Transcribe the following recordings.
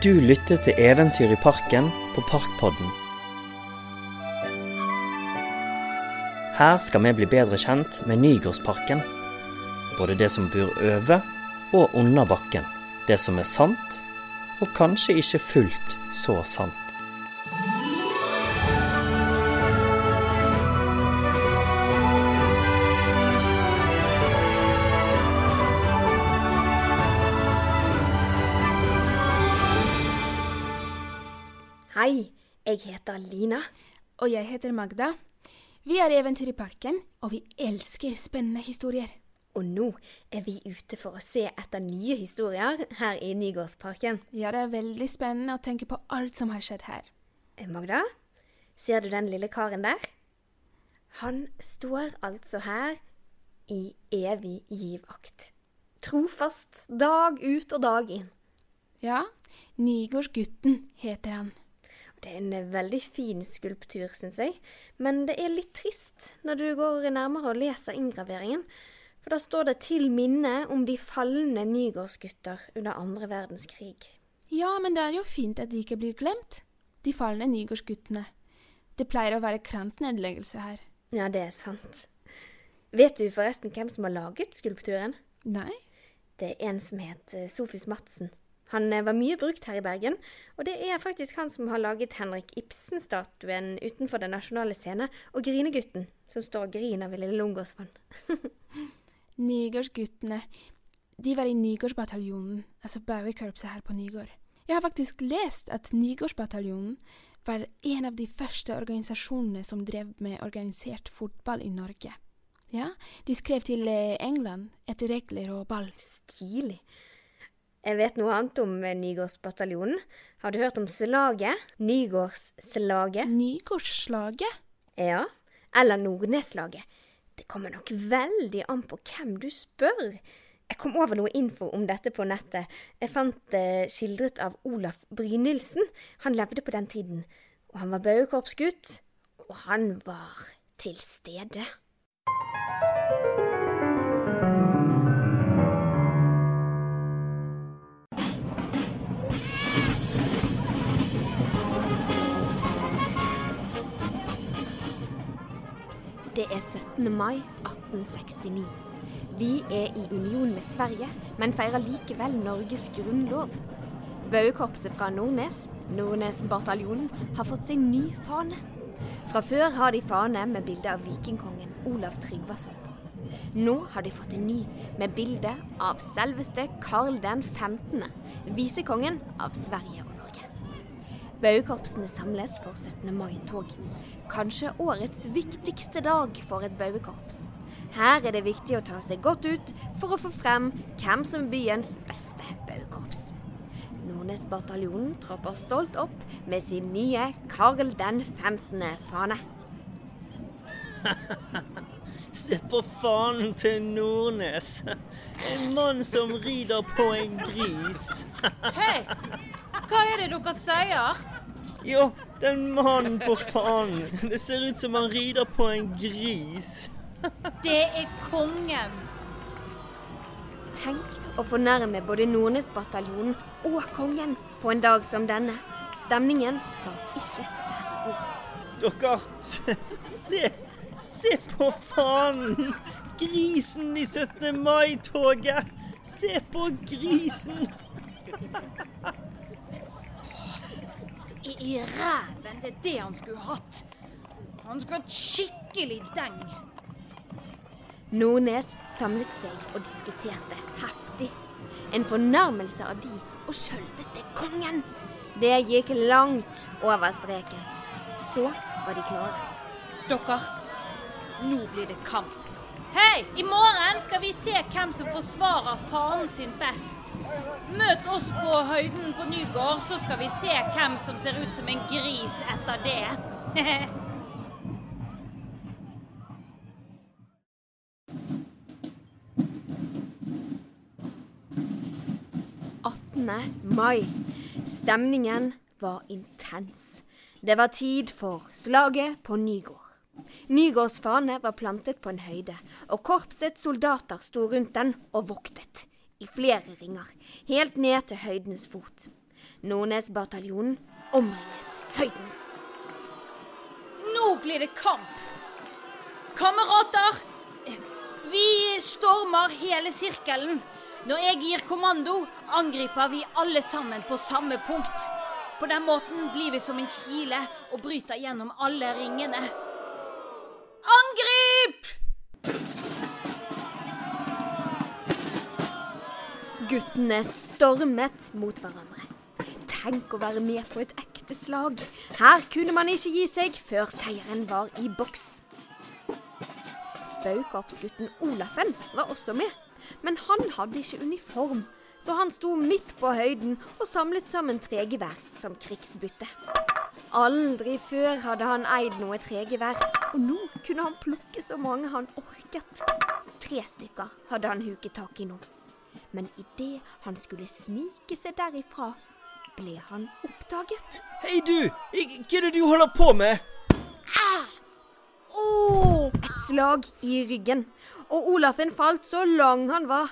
Du lytter til Eventyr i parken på Parkpodden. Her skal vi bli bedre kjent med Nygårdsparken. Både det som bor over og under bakken. Det som er sant, og kanskje ikke fullt så sant. Hei, jeg heter Lina. Og jeg heter Magda. Vi er Eventyr i parken, og vi elsker spennende historier. Og nå er vi ute for å se etter nye historier her i Nygårdsparken. Ja, det er veldig spennende å tenke på alt som har skjedd her. Eh, Magda, ser du den lille karen der? Han står altså her i evig givakt. Trofast dag ut og dag inn. Ja, Nygårdsgutten heter han. Det er en veldig fin skulptur, syns jeg, men det er litt trist når du går nærmere og leser inngraveringen. For da står det 'til minne om de falne Nygårdsgutter under andre verdenskrig'. Ja, men det er jo fint at de ikke blir glemt. De falne Nygårdsguttene. Det pleier å være kransnedleggelse her. Ja, det er sant. Vet du forresten hvem som har laget skulpturen? Nei? Det er en som het Sofus Madsen. Han eh, var mye brukt her i Bergen, og det er faktisk han som har laget Henrik Ibsen-statuen utenfor Den nasjonale scene, og Grinegutten, som står og griner ved Lille Lungåsvann. Nygårdsguttene. De var i Nygårdsbataljonen, altså bauekorpset her på Nygård. Jeg har faktisk lest at Nygårdsbataljonen var en av de første organisasjonene som drev med organisert fotball i Norge. Ja, de skrev til eh, England etter regler og ball. Stilig. Jeg vet noe annet om eh, Nygårdsbataljonen. Har du hørt om slaget? Nygårdsslaget? Nygårdsslaget? Ja. Eller Nordneslaget. Det kommer nok veldig an på hvem du spør. Jeg kom over noe info om dette på nettet. Jeg fant det skildret av Olaf Brynildsen. Han levde på den tiden. Og han var bauekorpsgutt. Og han var til stede. Er 17. mai 1869. Vi er i union med Sverige, men feirer likevel Norges grunnlov. Bauekorpset fra Nordnes, Nordnesbataljonen, har fått seg ny fane. Fra før har de fane med bilde av vikingkongen Olav Tryggvason på. Nå har de fått en ny med bilde av selveste Karl den 15., visekongen av Sverige. Bauekorpsene samles for 17. mai-tog. Kanskje årets viktigste dag for et bauekorps. Her er det viktig å ta seg godt ut for å få frem hvem som er byens beste bauekorps. Nordnesbataljonen tropper stolt opp med sin nye Karl den 15.-fane. Se på fanen til Nordnes. En mann som rider på en gris. Hei! Hva er det dere sier? Jo, den mannen på fanen. Det ser ut som han rider på en gris. Det er kongen. Tenk å fornærme både Nordnesbataljonen og kongen på en dag som denne. Stemningen var ikke god. Dere, se, se, se på fanen! Grisen i 17. mai-toget! Se på grisen! I, i ræven, det er det han skulle hatt. Han skulle hatt skikkelig deng. Nordnes samlet seg og diskuterte heftig. En fornærmelse av de og sjølveste kongen. Det gikk langt over streken. Så var de klare. Dere, nå blir det kamp. Hei, i morgen skal vi se hvem som forsvarer faren sin best. Møt oss på høyden på Nygård, så skal vi se hvem som ser ut som en gris etter det. 18. mai. Stemningen var intens. Det var tid for slaget på Nygård. Nygårds fane var plantet på en høyde, og korpsets soldater sto rundt den og voktet, i flere ringer, helt ned til høydens fot. Nordnes-bataljonen omringet høyden. Nå blir det kamp! Kamerater! Vi stormer hele sirkelen. Når jeg gir kommando, angriper vi alle sammen på samme punkt. På den måten blir vi som en kile og bryter gjennom alle ringene. Guttene stormet mot hverandre. Tenk å være med på et ekte slag. Her kunne man ikke gi seg før seieren var i boks. Baukorpsgutten Olafen var også med, men han hadde ikke uniform. Så han sto midt på høyden og samlet sammen tregevær som krigsbytte. Aldri før hadde han eid noe tregevær, og nå kunne han plukke så mange han orket. Tre stykker hadde han huket tak i nå. Men idet han skulle snike seg derifra, ble han oppdaget. Hei, du! Hva er det du holder på med? Oh! Et slag i ryggen. Og Olafen falt så lang han var.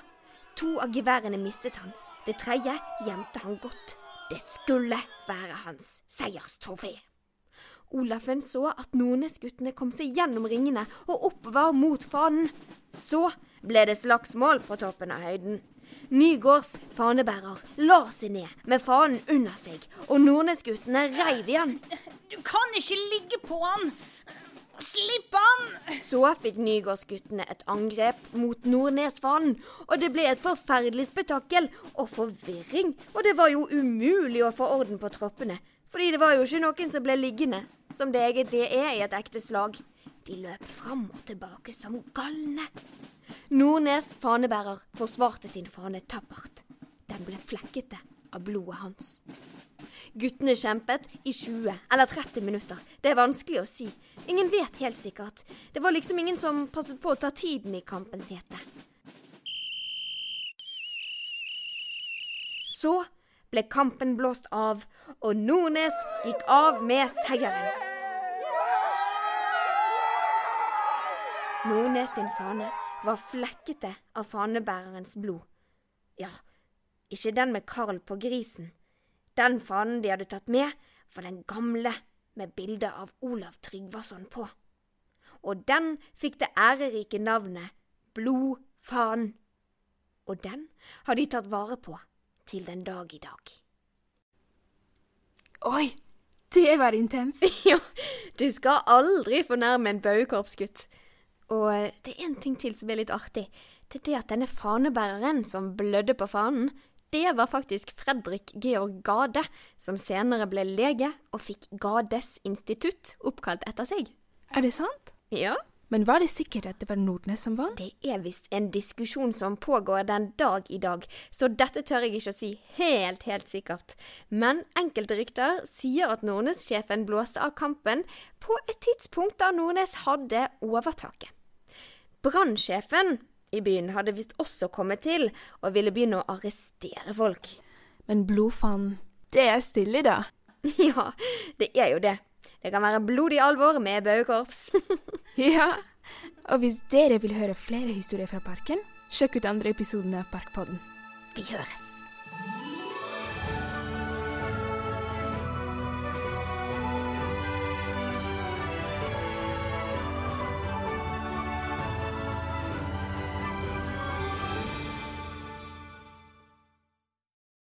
To av geværene mistet han. Det tredje gjemte han godt. Det skulle være hans seierstrofé. Olafen så at Nordnes-guttene kom seg gjennom ringene og oppover mot fanen. Så ble det slagsmål på toppen av høyden. Nygårds fanebærer la seg ned med fanen under seg, og Nordnes-guttene reiv i han. Du kan ikke ligge på han! Slipp han! Så fikk Nygårdsguttene et angrep mot Nordnesfanen, og det ble et forferdelig spetakkel og forvirring, og det var jo umulig å få orden på troppene, fordi det var jo ikke noen som ble liggende, som det egentlig er i et ekte slag. De løp fram og tilbake som galne. Nordnes fanebærer forsvarte sin fane tappert. Den ble flekkete av blodet hans. Guttene kjempet i 20 eller 30 minutter. Det er vanskelig å si. Ingen vet helt sikkert. Det var liksom ingen som passet på å ta tiden i kampens hete. Så ble kampen blåst av, og Nordnes gikk av med seieren. Nordnes sin fane var flekkete av fanebærerens blod. Ja, ikke den med Karl på grisen. Den fanen de hadde tatt med, var den gamle med bilde av Olav Tryggvason på. Og den fikk det ærerike navnet Blodfanen. Og den har de tatt vare på til den dag i dag. Oi, det var intenst. ja, du skal aldri fornærme en bauekorpsgutt. Og eh, det er en ting til som er litt artig. Det er det at denne fanebæreren som blødde på fanen, det var faktisk Fredrik Georg Gade, som senere ble lege og fikk Gades institutt oppkalt etter seg. Er det sant? Ja, Men var det sikkert at det var Nordnes som vant? det er visst en diskusjon som pågår den dag i dag, så dette tør jeg ikke å si helt, helt sikkert. Men enkelte rykter sier at Nordnes-sjefen blåste av kampen på et tidspunkt da Nordnes hadde overtaket. Brannsjefen i byen hadde visst også kommet til og ville begynne å arrestere folk. Men blodfan det er stille, da. Ja, det er jo det. Det kan være blodig alvor med bauekorps. Ja. Og hvis dere vil høre flere historier fra parken, sjekk ut andre episoden av Parkpodden. Vi høres.